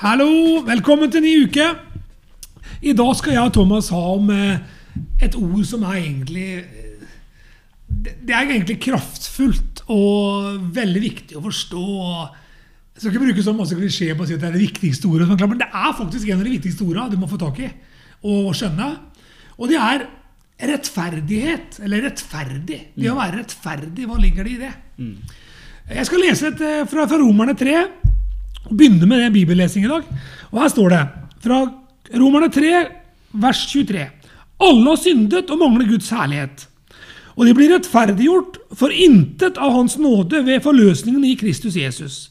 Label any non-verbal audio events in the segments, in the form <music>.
Hallo, velkommen til ny uke. I dag skal jeg og Thomas ha om eh, et ord som er egentlig eh, Det er egentlig kraftfullt og veldig viktig å forstå. Jeg skal ikke bruke så masse klisjé på å si at det er det viktigste ordet, men det er faktisk en av de viktigste ordene du må få tak i og skjønne. Og det er rettferdighet, eller rettferdig. Det å være rettferdig, hva ligger det i det? Jeg skal lese et eh, fra, fra Romerne 3. og Begynne med det bibellesing i dag. Og her står det fra Romerne 3, vers 23. Alle har syndet og mangler Guds herlighet. Og de blir rettferdiggjort for intet av Hans nåde ved forløsningen i Kristus Jesus.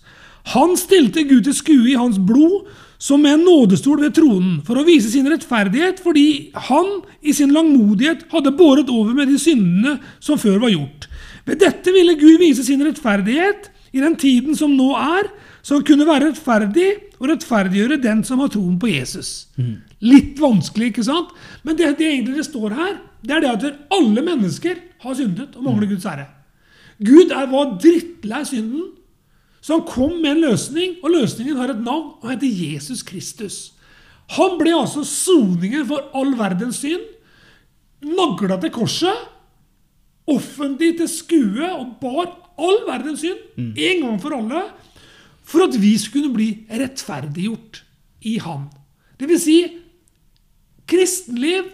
Han stilte Gud til skue i hans blod som med en nådestol ved tronen, for å vise sin rettferdighet, fordi han i sin langmodighet hadde båret over med de syndene som før var gjort. Ved dette ville Gud vise sin rettferdighet i den tiden som nå er, han kunne være rettferdig og rettferdiggjøre den som har troen på Jesus. Litt vanskelig, ikke sant? Men det, det egentlig det står her, det er det at alle mennesker har syndet og mangler Guds ære. Gud er, var drittlei synden, så han kom med en løsning, og løsningen har et navn og heter Jesus Kristus. Han ble altså soningen for all verdens synd, nagla til korset, offentlig til skue og bar all verdens synd en gang for alle, for at vi skulle bli rettferdiggjort i Han. Det vil si, kristenliv,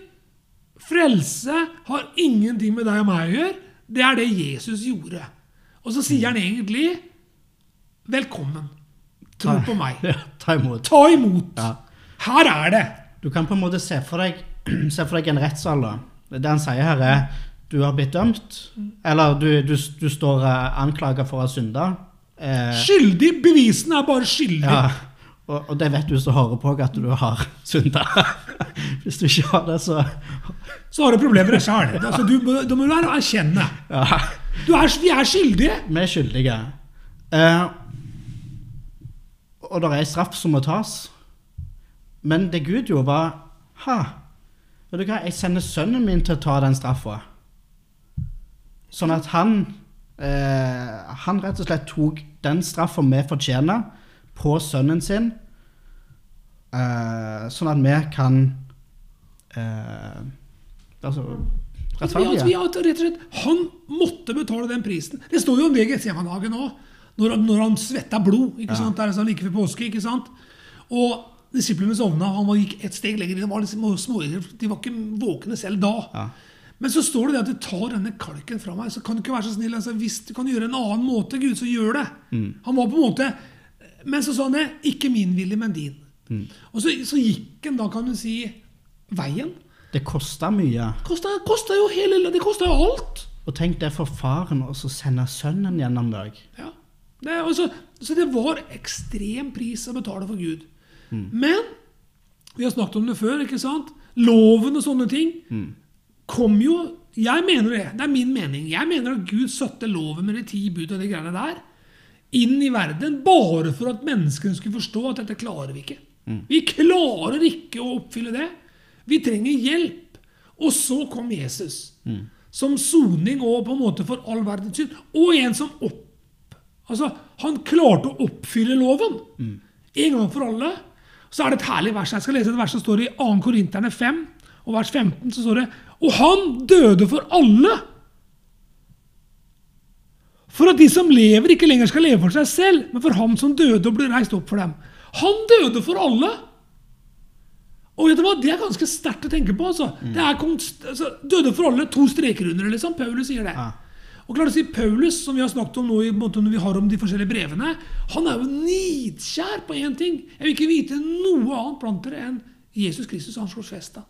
frelse, har ingenting med deg og meg å gjøre. Det er det Jesus gjorde. Og så sier han egentlig Velkommen. Tro på meg. <laughs> Ja, ta imot. Ta imot. Ja. Her er det. Du kan på en måte se for deg, <clears throat> se for deg en rettssal. da. Det han sier her, er du har blitt dømt, eller du, du, du står eh, anklaga for å ha synda. Eh, Skyldig. Bevisene er bare skyldig. ja, og, og det vet du som hører på, at du har synda. <laughs> Hvis du ikke har det, så Så har du problemer sjøl. Altså, du da må du erkjenne. Ja, Du er, vi er skyldige. vi er skyldige. Eh, og det er en straff som må tas. Men det Gud gjorde, var Ha, vet du hva, jeg sender sønnen min til å ta den straffa. Sånn at han eh, Han rett og slett tok den straffa vi fortjener, på sønnen sin. Eh, sånn at vi kan eh, Altså rettferdige. vi, altså, vi rett og slett, han måtte betale den prisen. Det står jo om det i Getsemane-hagen òg, når, når han svetta blod. ikke sant? Der, er sånn like før påske. ikke sant? Og disiplene sovna, han gikk et steg lenger. De var, liksom små, de var ikke våkne selv da. Ja. Men så står det det at du tar denne kalken fra meg. så kan du ikke være så snill, altså, Hvis du kan gjøre en annen måte, Gud, så gjør det. Han var på en måte, Men så sa han det. Ikke min vilje, men din. Og så, så gikk han da, kan du si, veien. Det kosta mye. Kostet, kostet jo hele, det kosta jo alt. Og tenk det for faren å så sende sønnen gjennom deg. Ja. Det, så, så det var ekstrem pris å betale for Gud. Men vi har snakket om det før. ikke sant? Loven og sånne ting kom jo Jeg mener det. Det er min mening. Jeg mener at Gud satte loven med de ti bud og de greiene der inn i verden bare for at menneskene skulle forstå at dette klarer vi ikke. Vi klarer ikke å oppfylle det. Vi trenger hjelp. Og så kom Jesus. Som soning og på en måte for all verdens synd. Og en som opp Altså, Han klarte å oppfylle loven en gang for alle. Så er det et herlig vers. Jeg skal lese et vers som står i 2. Korinterne 5, og vers 15. så står det Og han døde for alle! For at de som lever, ikke lenger skal leve for seg selv, men for ham som døde og ble reist opp for dem. Han døde for alle! Og vet du hva? Det er ganske sterkt å tenke på. altså. Det er altså døde for alle, to streker under, liksom. Paulus sier det. Ja. Og klart å si, Paulus, som vi har snakket om nå i måte når vi har om de forskjellige brevene, han er jo nidkjær på én ting. Jeg vil ikke vite noe annet blant dere enn Jesus Kristus og hans korsfesta.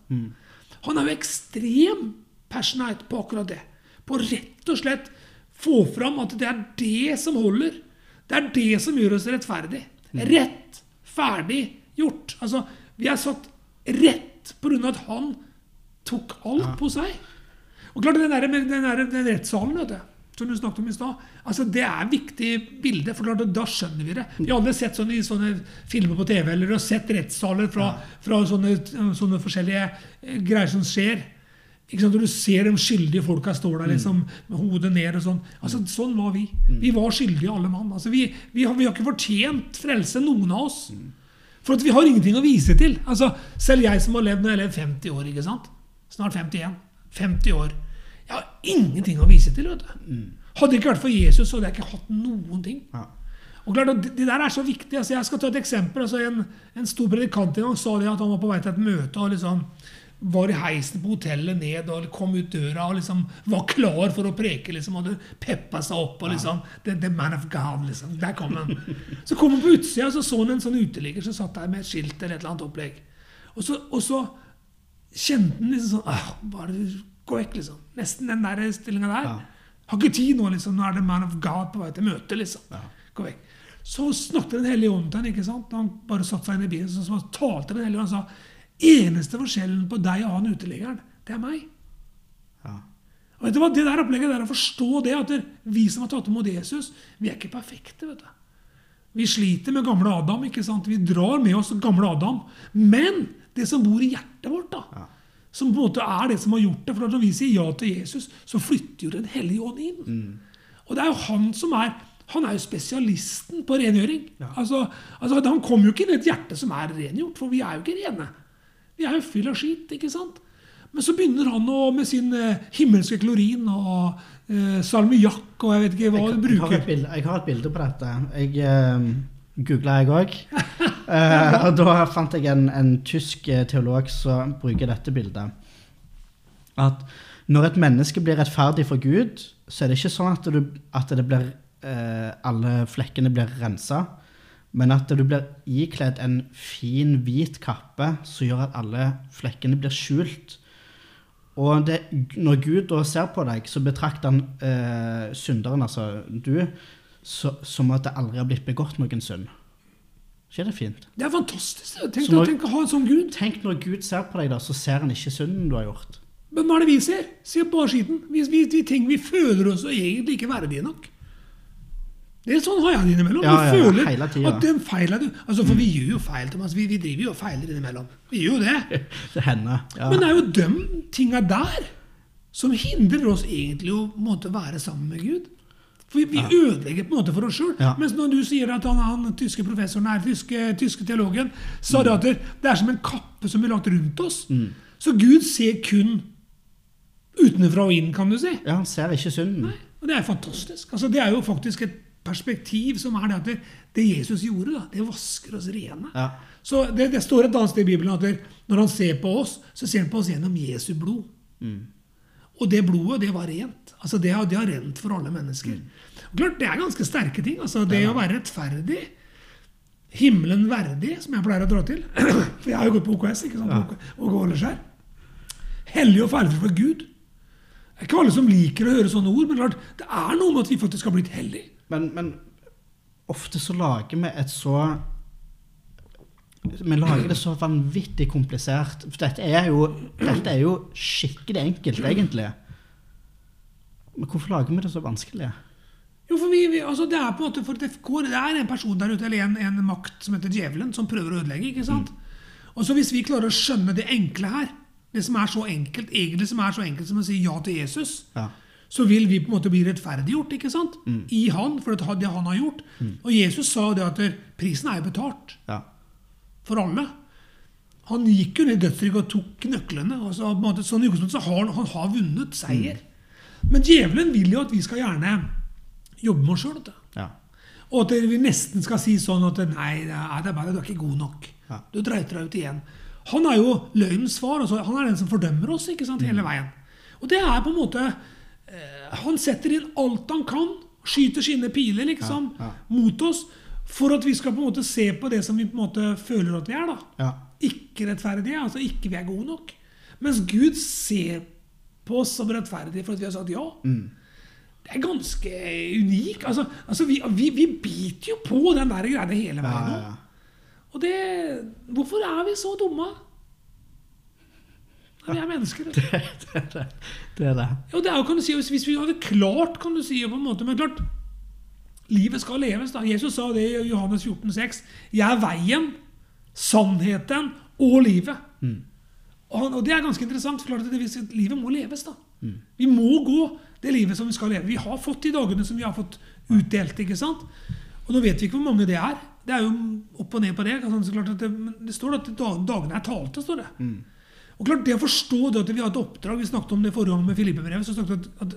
Han er jo ekstrem passionate på akkurat det. På rett og slett få fram at det er det som holder. Det er det som gjør oss rettferdig. Rett, ferdig, gjort. Altså, vi er satt rett av at han tok alt på seg. Og klart, Den, der, den, der, den rettssalen vet du, som du snakket om i stad, altså, det er et viktig bilde. for klart, Da skjønner vi det. Vi har aldri sett sånne, sånne filmer på TV eller har sett rettssaler fra, fra sånne, sånne forskjellige eh, greier som skjer. Ikke sant? Du ser de skyldige folka står der liksom, med hodet ned. og Sånn Altså, sånn var vi. Vi var skyldige alle mann. Altså, vi, vi, har, vi har ikke fortjent frelse, noen av oss. For vi har ingenting å vise til. Altså, selv jeg som har levd når jeg har levd 50 år, ikke sant? snart 51, 50 år Jeg har ingenting å vise til. vet du. Hadde det ikke vært for Jesus, så hadde jeg ikke hatt noen ting. Ja. Og klart, det, det der er så viktig. altså Jeg skal ta et eksempel. altså En, en stor predikant en gang sa det at han var på vei til et møte og liksom var i heisen på hotellet ned og kom ut døra og liksom var klar for å preke. liksom, Hadde peppa seg opp. og liksom, the, the man of God, liksom, Der kom han. Så kom han på utsida og så så han en sånn uteligger som satt der med et skilt eller et eller annet opplegg. Og så, og så kjente han liksom sånn ah, Bare gå vekk, liksom. Nesten den der stillinga der. Ja. Har ikke tid nå, liksom. Nå er det man of God på vei til møte, liksom. Ja. Gå vekk. Så snakket Den hellige ånd til ham. ikke sant? Han bare satte seg inn i bilen, så, så talte Den hellige ånd og sa Eneste forskjellen på deg og han uteliggeren, det er meg. Ja. Og vet du hva, Det der opplegget der å forstå det at vi som har tatt imot Jesus, vi er ikke perfekte. vet du. Vi sliter med gamle Adam. ikke sant? Vi drar med oss gamle Adam. Men det som bor i hjertet vårt, da, Ja. Som på en måte er det som har gjort det For Når vi sier ja til Jesus, så flytter jo Den hellige ånd inn. Mm. Og det er jo han som er han er jo spesialisten på rengjøring. Ja. Altså, altså, Han kommer jo ikke inn i et hjerte som er rengjort, for vi er jo ikke rene. Vi er jo fyll av skit, ikke sant? Men så begynner han å, med sin eh, himmelske klorin og eh, salmiakk og jeg vet ikke hva Jeg, bruker. jeg, har bilde, jeg har et bilde på dette. Jeg eh, googla jeg òg. <laughs> og da fant jeg en, en tysk eh, teolog som bruker dette bildet. At når et menneske blir rettferdig for Gud, så er det ikke sånn at, du, at blir, uh, alle flekkene blir rensa. Men at du blir ikledd en fin, hvit kappe som gjør at alle flekkene blir skjult. Og det, når Gud da ser på deg, så betrakter han eh, synderen, altså du, så, som at det aldri har blitt begått noen synd. Ikke det fint? Det er fantastisk. Tenk, når- tenk å ha en sånn Gud. Tenk når Gud ser på deg, da, så ser han ikke synden du har gjort. Men hva er det vi ser? Se på skitten. Vi, vi, vi, tenker, vi føler oss egentlig ikke verdige nok. Det er sånn har jeg det innimellom. Ja, vi ja, føler ja, tiden. at den feilen du altså For vi gjør jo feil, Thomas. Vi, vi driver jo og feiler innimellom. Vi gjør jo det. <laughs> Det hender. Men det er jo de tinga der som hindrer oss egentlig å måtte være sammen med Gud. For vi, ja. ødelegger på en måte for oss sjøl. Ja. Mens når du sier at han, han tyske professoren her, tyske, tyske teologen, sa det at det, det er som en kappe som blir lagt rundt oss. Mm. Så Gud ser kun utenfra og inn, kan du si. ja, han ser ikke synden. Nei, og det er fantastisk. Altså, det er jo faktisk et perspektiv som er det at det, det Jesus gjorde, da, det vasker oss rene. Ja. Så det, det står et annet sted i Bibelen at når han ser på oss, så ser han på oss gjennom Jesu blod. Mm. Og det blodet, det var rent. Altså Det har, det har rent for alle mennesker. Og klart, Det er ganske sterke ting. altså Det å være rettferdig, himmelen verdig, som jeg pleier å dra til <clears throat> For jeg har jo gått på OKS, ikke sant? Og Åleskjær. Hellig og ferdig for Gud. Det er ikke alle som liker å høre sånne ord, men klart, det er noe med at vi faktisk har blitt hellige. Men, men ofte så lager vi et så Vi lager det så vanvittig komplisert. For dette er jo, dette er jo skikkelig enkelt, egentlig. Men hvorfor lager vi det så vanskelig? Jo, for vi, vi, altså Det er måte for det, går, det er en person der ute, eller en, en makt som heter djevelen, som prøver å ødelegge. ikke sant? Og så Hvis vi klarer å skjønne det enkle her, det som er så enkelt, egentlig som er så enkelt som å si ja til Jesus, Ja. så vil vi på en måte bli rettferdiggjort ikke sant? i han, for det han har gjort. Og Jesus sa jo det at prisen er jo betalt Ja. For alle. Han gikk jo ned i dødsriket og tok nøklene. og så på en måte, sånn så har han, han har vunnet seier. Men djevelen vil jo at vi skal gjerne jobbe med oss sjøl. ja. Og at vi nesten skal si sånn at nei, det er bare, du er ikke god nok. Ja. Du drøyter deg ut igjen. Han er jo løgnens far. Altså, han er den som fordømmer oss ikke sant, hele veien. Og det er på en måte eh, Han setter inn alt han kan, skyter sine piler liksom, ja. mot oss, for at vi skal på en måte se på det som vi på en måte føler at vi er. da. ja. Ikke rettferdige, altså ikke vi er gode nok. Mens Gud ser på oss som rettferdige for at vi har sagt ja. Det er ganske unikt. Altså, altså vi, vi, vi biter jo på den der greia hele veien. nå. ja. Og det Hvorfor er vi så dumme? Vi er mennesker. <laughs> Det, det, det. det er det. Og det er jo, kan du si, hvis, hvis vi hadde klart, kan du si, på en måte, men klart Livet skal leves. da. Jesus sa det i Johannes 14, 6. 'Jeg er veien, sannheten og livet'. Og, han, og det er ganske interessant. for det, at Livet må leves. da. Vi må gå det livet som vi skal leve. Vi har fått de dagene som vi har fått utdelt. ikke sant? Og nå vet vi ikke hvor mange det er. Det er jo opp og ned på det. Altså, det, det står at dagene er talte. står det. Og klart Det å forstå det at vi har et oppdrag Vi snakket om det forrige gang med Filippe-brevet. så snakket at, at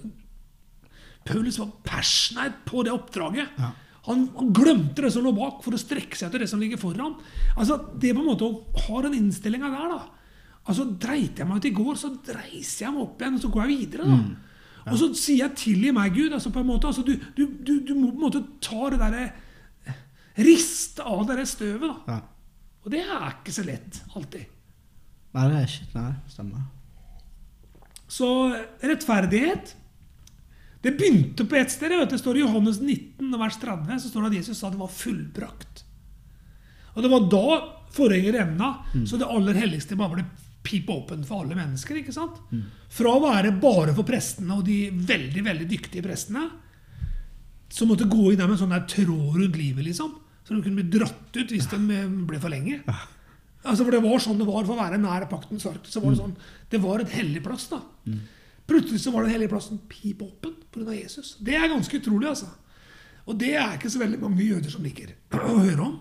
Paulus var passionate på det oppdraget. Ja. Han, han glemte det som lå bak, for å strekke seg etter det som ligger foran. Altså, Det på en måte å ha den innstillinga der, da Altså, Dreit jeg meg ut i går, så dreiser jeg meg opp igjen og så går jeg videre. da. Og så sier jeg 'tilgi meg, Gud'. altså på en måte, altså Du, du, du, du må på en måte ta det derre Riste av det der støvet. da. Ja. Og det er ikke så lett alltid. Nei, det er ikke Nei, stemmer. Så rettferdighet Det begynte på ett sted. Det står I Johannes 19, vers 30 så står det at Jesus sa det var fullbrakt. Og Det var da forhenger revna, så det aller helligste bare ble pipe open for alle mennesker. ikke sant? Fra å være bare for prestene og de veldig veldig dyktige prestene, som måtte gå inn der med en sånn der tråd rundt livet, liksom, så de kunne bli dratt ut hvis de eh, ble for lenge. Altså, for Det var sånn det var for å være nær paktens ark. så var Det sånn, det var et hellig plass. da. Plutselig så var den hellige plassen pipåpen pga. Jesus. Det er ganske utrolig. altså. Og det er ikke så veldig mange jøder som liker <clears throat> å høre om.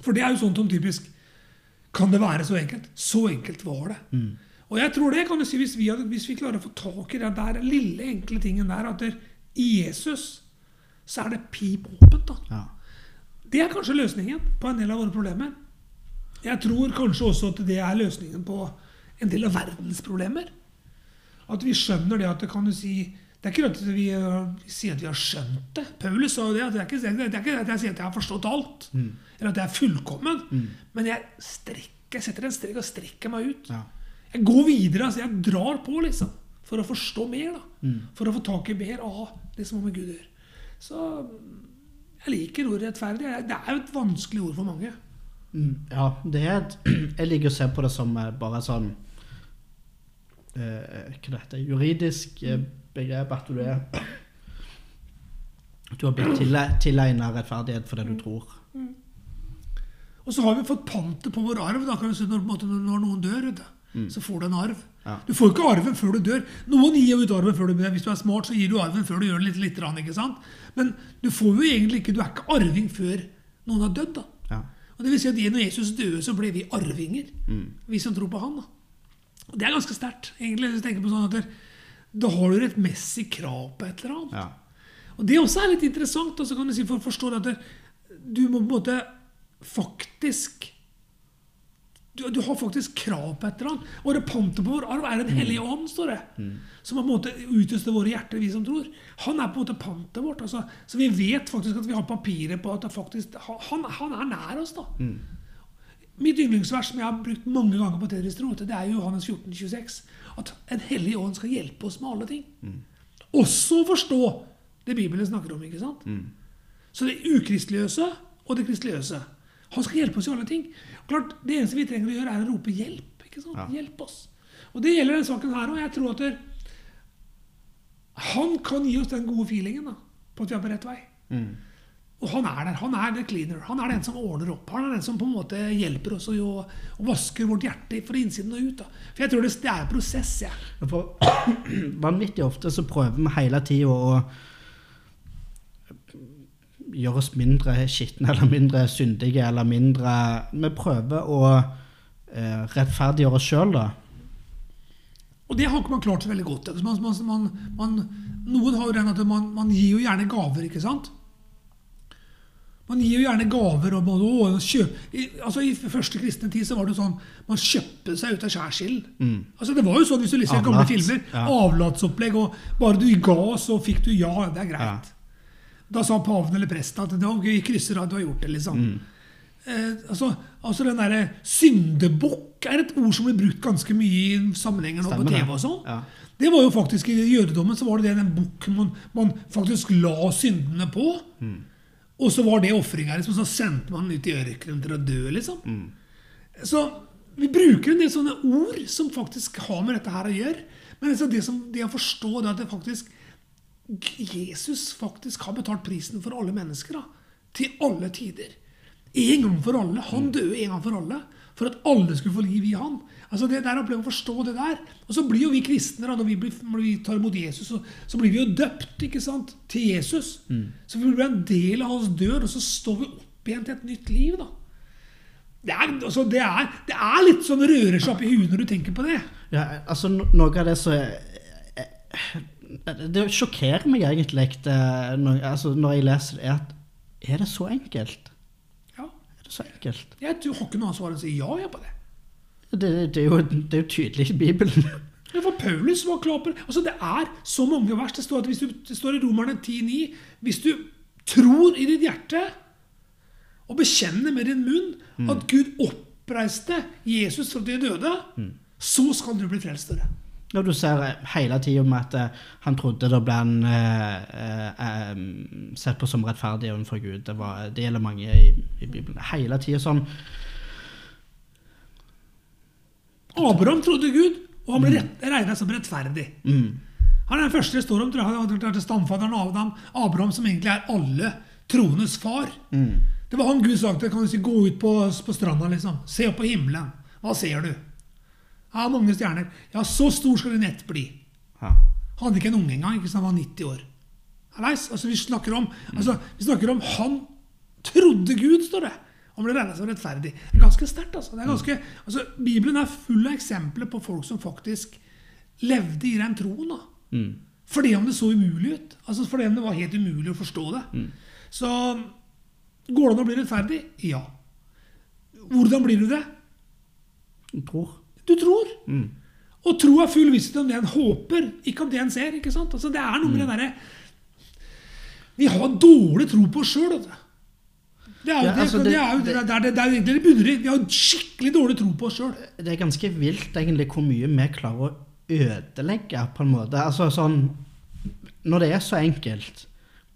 For det er jo sånn som typisk Kan det være så enkelt? Så enkelt var det. Og jeg tror det kan du si hvis vi, hvis vi klarer å få tak i den der lille, enkle tingen der, at det, i Jesus så er det pip åpent. da. Ja. Det er kanskje løsningen på en del av våre problemer. Jeg tror kanskje også at det er løsningen på en del av verdens problemer. At vi skjønner det at det kan du si Det er ikke at vi sier at vi har skjønt det. Paulus sa jo det. at Det er ikke, det er ikke at jeg sier at jeg har forstått alt, eller at jeg er fullkommen. Men jeg strekker, jeg setter en strek og strekker meg ut. Ja. Jeg går videre. altså Jeg drar på, liksom. For å forstå mer. da. For å få tak i mer av det som har med Gud å gjøre. Så jeg liker ordet rettferdig. Det er jo et vanskelig ord for mange. Mm, Ja, det er et, <clears throat> Jeg liker å se på det som bare sånn Hva det Juridisk eh, begrep at du er Du har blitt tilegna rettferdighet for det du tror. Og så har vi fått pantet på vår arv. da si når, når noen dør, mm. så får du en arv. Ja. Du får ikke arven før du dør. Noen gir jo ut arven før du dør. Hvis du er smart, så gir du arven før du gjør det litt. litt rann, ikke sant? Men du får jo egentlig ikke, du er ikke arving før noen har dødd. da. Ja. Og det vil si at Når Jesus døde, så ble vi arvinger. Vi som tror på han. da. Og Det er ganske sterkt. egentlig, hvis du tenker på sånn at Da har du rettmessig krav på et eller annet. Ja. Og det også er litt interessant. Og så kan du si for å forstå at du må på en måte faktisk du, du har faktisk krav på et eller annet. Og det pantet på vår arv er Den hellige ånd, står det. Som på en måte utøster våre hjerter, vi som tror. Han er på en måte pantet vårt. Altså, så vi vet faktisk at vi har papiret på at faktisk, han, han er nær oss. da. Mitt yndlingsvers som jeg har brukt mange ganger på Tedris tro, det er Johannes 14, 26. At En hellig ånd skal hjelpe oss med alle ting. Også forstå det Bibelen snakker om. ikke sant? Så det ukristeligøse og det kristeligøse. Han skal hjelpe oss i alle ting. Klart, Det eneste vi trenger å gjøre, er å rope 'hjelp'. ikke sant? Ja. Hjelp oss. Og det gjelder denne saken her òg. Jeg tror at der, han kan gi oss den gode feelingen da, på at vi er på rett vei. Og han er der. Han er the cleaner. Han er den som ordner opp. Han er den som på en måte hjelper oss og vasker vårt hjerte fra innsiden og ut. da. For jeg tror det, det er en prosess. jeg. For <clears throat> vanvittig ofte så prøver vi hele tida å gjøre oss mindre skitne eller mindre syndige eller mindre Vi prøver å eh, rettferdiggjøre oss sjøl, da. Og det har ikke man klart så veldig godt. Man, man, man, noen har jo den at man, man gir jo gjerne gaver, ikke sant? Man gir jo gjerne gaver. og man, å, kjøp, i, altså I første kristne tid så var det sånn man kjøpte seg ut av skjærsilden. Altså, det var jo sånn hvis du leser gamle filmer. ja. Avlatsopplegg. og Bare du ga, så fikk du ja. Det er greit. Da sa paven eller presten at det var gøy, krysser av, du har gjort det. liksom. Eh, altså, altså den derre syndebukk er et ord som blir brukt ganske mye i sammenhenger nå på TV og sånn. Ja. Det var jo faktisk I jødedommen så var det den bukken man, man faktisk la syndene på. Og så var det ofringa. Liksom, så sendte man den ut i ørkenen til å dø. liksom. Så vi bruker en del sånne ord som faktisk har med dette her å gjøre. Men altså det, som, det å forstå det at det faktisk Jesus faktisk har betalt prisen for alle mennesker. da, Til alle tider. En gang for alle. Han døde en gang for alle. For at alle skulle få liv i han. Altså det der å prøve å forstå det der. Og så blir jo vi kristne, da, når vi, blir, når vi tar imot Jesus, så, så blir vi jo døpt ikke sant, til Jesus. Så vi blir en del av hans død, og så står vi opp igjen til et nytt liv. da. Det er, altså, det, er, det er litt sånn rører seg opp i huet når du tenker på det. Ja, altså no- Noe av det som eh, Det sjokkerer meg egentlig det, når, altså, når jeg leser det, er at Er det så enkelt? Ja. Er så enkelt? Jeg du har ikke noe ansvar å si ja ja på det. Det, det, er, jo, det er jo tydelig i Bibelen. Ja, For Paulus var klar på det. Altså, det er så mange vers. Det står, du, det står i Romerne 10,9 Hvis du tror i ditt hjerte og bekjenner med din munn at Gud oppreiste Jesus fra de døde, så skal du bli frelst. dere. Når du ser eh, hele tida om at eh, han trodde da ble han eh, eh, eh, sett på som rettferdig overfor Gud. Det, var, det gjelder mange i, i Bibelen. Hele tida sånn Abraham trodde Gud, og han ble rett- regnet som rettferdig. mm, Han er den første det står om, han er stamfaderen Abraham, Abraham, som egentlig er alle troenes far. mm, Det var han Gud sa til kan du si, gå ut på, på stranda, liksom. Se opp på himmelen. Hva ser du? Ja, mange stjerner. Ja, så stor skal din nett bli. ja. Han hadde ikke en unge engang, ikke sant? han var 90 år. Leis, altså Vi snakker om altså, vi snakker om han trodde Gud, står det. Han ble regna som rettferdig. Det er ganske sterkt. altså. Det er ganske, altså Bibelen er full av eksempler på folk som faktisk levde i den troen. da. Mm. Fordi om det så umulig ut. Altså Fordi om det var helt umulig å forstå det. Så går det an å bli rettferdig? Ja. Hvordan blir du det? Jeg tror. Du tror. Mm. Og tro er full visshet om det en håper, ikke om det en ser. ikke sant? Altså Det er noe med det derre Vi har dårlig tro på oss sjøl. Det er jo Ja, det, altså, det, det- er er er bunner i. Vi har skikkelig dårlig tro på oss sjøl. Det er ganske vilt egentlig hvor mye vi klarer å ødelegge, på en måte. Altså sånn Når det er så enkelt,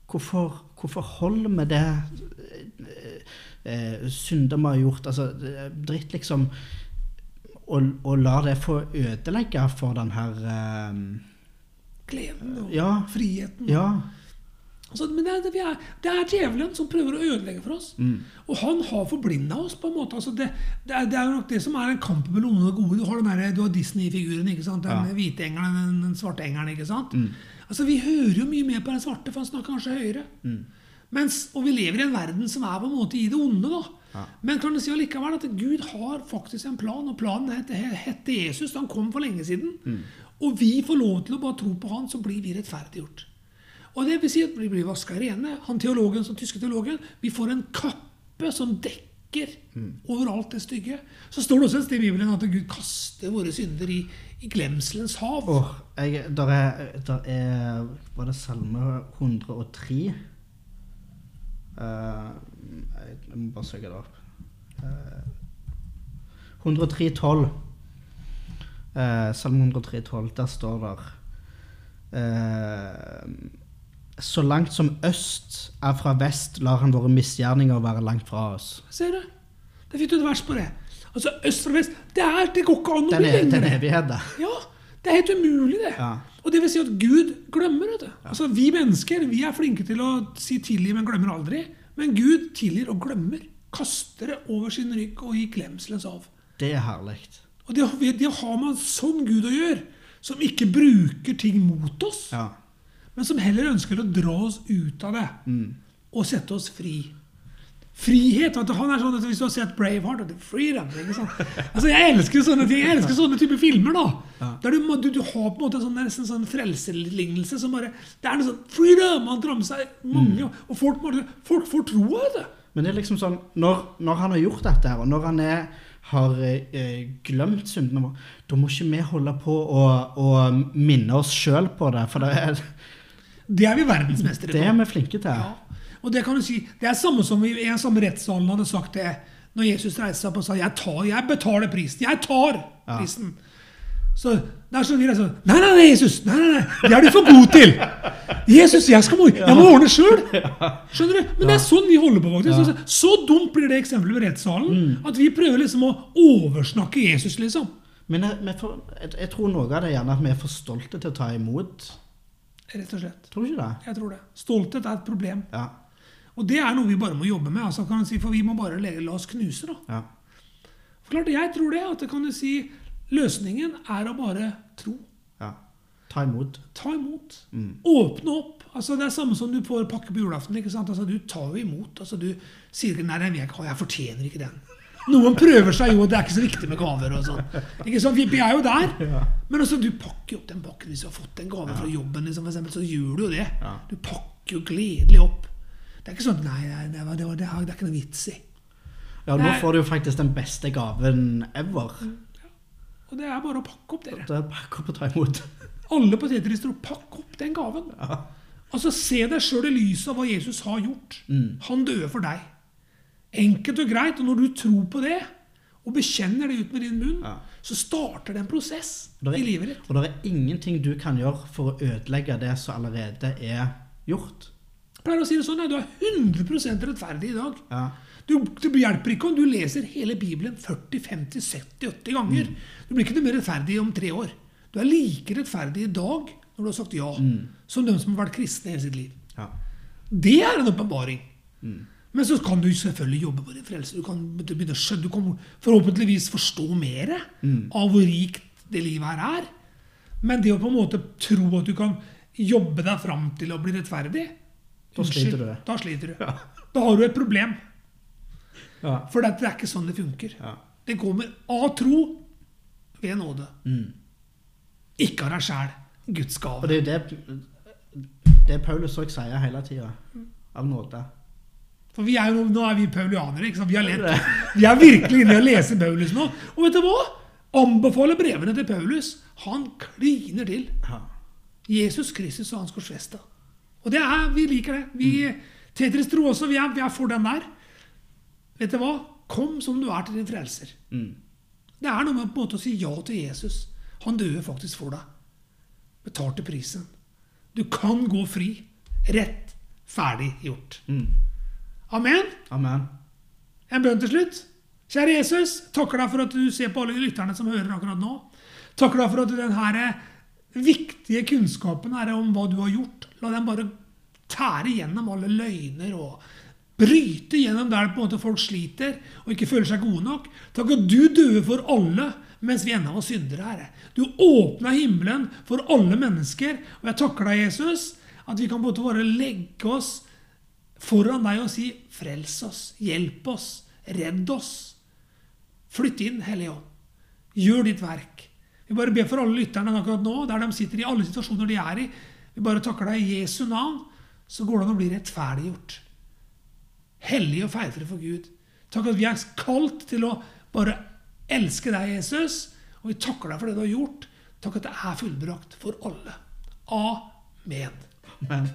hvorfor, hvorfor holder vi det eh, eh, synder vi har gjort? Altså dritt, liksom. Og, og la det få ødelegge for den her um, Gleden og Ja. friheten. Ja. Altså, men det er, det, er, det er djevelen som prøver å ødelegge for oss. Mm. Og han har forblinda oss. på en måte. Altså, det, det, er, det er nok det som er en kamp mellom onde og gode. Du har, der- du har Disney-figuren. ikke sant? Den Ja. hvite engelen den, den svarte engelen. ikke sant? Mm. Altså, Vi hører jo mye mer på den svarte, for han snakker kanskje høyere. Mm. Mens, og vi lever i en verden som er på en måte i det onde. da. Ja. Men kan du si allikevel at Gud har faktisk en plan, og planen heter, heter Jesus. Han kom for lenge siden. Mm. Og vi får lov til å bare tro på han, så blir vi rettferdiggjort. Og det vil si at vi blir vaska rene. Han teologen, som tyske teologen, vi får en kappe som dekker mm. overalt det stygge. Så står det også et sted i Bibelen at Gud kaster våre synder i, i glemselens hav. Åh, jeg, der er, der er Var det salme 103? Eh, jeg må bare søke det opp. Uh, 103,12. Uh, salme 103,12. Der står det eh, Så langt som øst er fra vest, lar han våre misgjerninger være langt fra oss. Ser du? Det fikk du et vers på det. Altså, øst fra vest Det, er, det går ikke an å bli er, den evigheten. Ja, det er helt umulig, det. Ja. Og det vil si at Gud glemmer. vet du. Altså, Vi mennesker vi er flinke til å si tilgi, men glemmer aldri. Men Gud tilgir og glemmer. Kaster det over sin rygg og gir glemselens av. Det er herlig. Og det, det har man sånn Gud å gjøre, som ikke bruker ting mot oss, Ja. men som heller ønsker å dra oss ut av det Mm. og sette oss fri. Frihet. vet du, han er sånn at Hvis du har sett Braveheart og Freedom ikke sant? Altså, Jeg elsker sånne ting, jeg elsker sånne typer filmer. da Ja. Der du, du, du har på en måte en sånn, nesten sånn frelserlignelse som bare Det er noe sånn Freedom! Han seg mange, og folk, folk får troa. i det. Men det er liksom sånn, når, når han har gjort dette her, og når han er, har eh, glemt syndene våre, da må ikke vi holde på å, å minne oss sjøl på det, for det er, Det er vi verdensmestere det er vi flinke til. Ja. Og det kan du si, det er samme som vi i den samme rettssalen hadde sagt det når Jesus reiste seg opp og sa jeg, tar, 'Jeg betaler prisen. Jeg tar Ja. Så det er sånn vi er sånn Nei, nei, nei, Jesus! Nei, nei, nei, Det er du for god til! Jesus, jeg, skal må, jeg må ordne sjøl! Skjønner du? Men det er sånn vi holder på. faktisk. Så, så dumt blir det eksempelet ved rettssalen at vi prøver liksom å oversnakke Jesus, liksom. Men jeg, for, jeg, jeg tror noe av det er gjerne at vi er for stolte til å ta imot. Rett og slett. Tror du ikke det? Jeg tror det. Stolthet er et problem. Ja. Og det er noe vi bare må jobbe med. Altså, kan man si, for vi må bare la oss knuse, da. ja. Klart, Jeg tror det. at det kan du si Løsningen er å bare tro. Ja. Ta imot. Ta imot. Mm. Åpne opp. altså Det er samme som du får pakke på julaften. ikke sant? Altså Du tar jo imot. altså Du sier ikke 'nei, jeg jeg fortjener ikke den'. Noen prøver seg jo, og det er ikke så viktig med gaver. og sånn. Ikke sant? Vi er jo der. <laughs> Men altså, du pakker jo opp den pakken hvis du har fått en gave fra jobben. Liksom, for eksempel, så gjør du jo det. Du pakker jo gledelig opp. Det er ikke sånn 'nei, nei det, var, det, var, det, er- det er ikke noe vits i'. Ja, nå får du jo faktisk den beste gaven ever. Og det er bare å pakke opp, dere. Det er pakke opp og ta imot. <laughs> Alle på Tetris tror pakk opp den gaven. Ja. Altså, Se deg sjøl i lyset av hva Jesus har gjort. Mm. Han døde for deg. Enkelt og greit. Og når du tror på det, og bekjenner det ut med din munn, Ja. så starter det en prosess er- i livet ditt. Og det er ingenting du kan gjøre for å ødelegge det som allerede er gjort. Jeg pleier å si det sånn, nei, Du er 100 rettferdig i dag. Ja. Du, det hjelper ikke om du leser hele Bibelen 40-50-70-80 ganger. Mm. Du blir ikke noe mer rettferdig om tre år. Du er like rettferdig i dag når du har sagt ja, Mm. som de som har vært kristne hele sitt liv. Ja. Det er en åpenbaring. Mm. Men så kan du selvfølgelig jobbe på din frelse. Du kan, du kan forhåpentligvis forstå mer Mm. av hvor rikt det livet her er. Men det å på en måte tro at du kan jobbe deg fram til å bli rettferdig Da sliter du. Da sliter du. Ja. Da har du et problem. Ja. For det er ikke sånn det funker. Ja. Det kommer av tro ved nåde. Mm. Ikke av deg sjæl. Guds Og gave. det er jo det, det Paulus òg sier hele tida. Av nåde. For vi er jo, nå er vi paulianere. ikke sant? Vi, har lett, <laughs> vi er virkelig inne i å lese Paulus nå. Og vet du hva? Anbefaler brevene til Paulus. Han kliner til. Ja. Jesus Kristus og hans korsfesta. Og det er, vi liker det. Vi, Tetris tro også. Vi er, vi er for den der. Vet du hva? Kom som du er til din frelser. Mm. Det er noe med på en måte å si ja til Jesus. Han døde faktisk for deg. Betalte prisen. Du kan gå fri. Rett. Ferdig gjort. Mm. Amen. Amen. En bønn til slutt. Kjære Jesus, takker deg for at du ser på alle lytterne som hører akkurat nå. Takker deg for at denne viktige kunnskapen her om hva du har gjort, la den bare tære gjennom alle løgner og bryte gjennom der på en måte folk sliter og ikke føler seg gode nok. Takk at du døde for alle mens vi ennå var syndere, Herre. Du åpna himmelen for alle mennesker. Og jeg takker deg, Jesus, at vi kan på en måte bare legge oss foran deg og si 'Frels oss, hjelp oss, redd oss'. Flytt inn, Hellige Ånd. Gjør ditt verk. Vi bare ber for alle lytterne akkurat nå, der de sitter i alle situasjoner de er i. Vi bare takker deg i Jesu navn, så går det an å bli rettferdiggjort. Hellig og feilfri for Gud. Takk at vi er kalt til å bare elske deg, Jesus. Og vi takker deg for det du har gjort. Takk at det er fullbrakt for alle. Amen. Amen.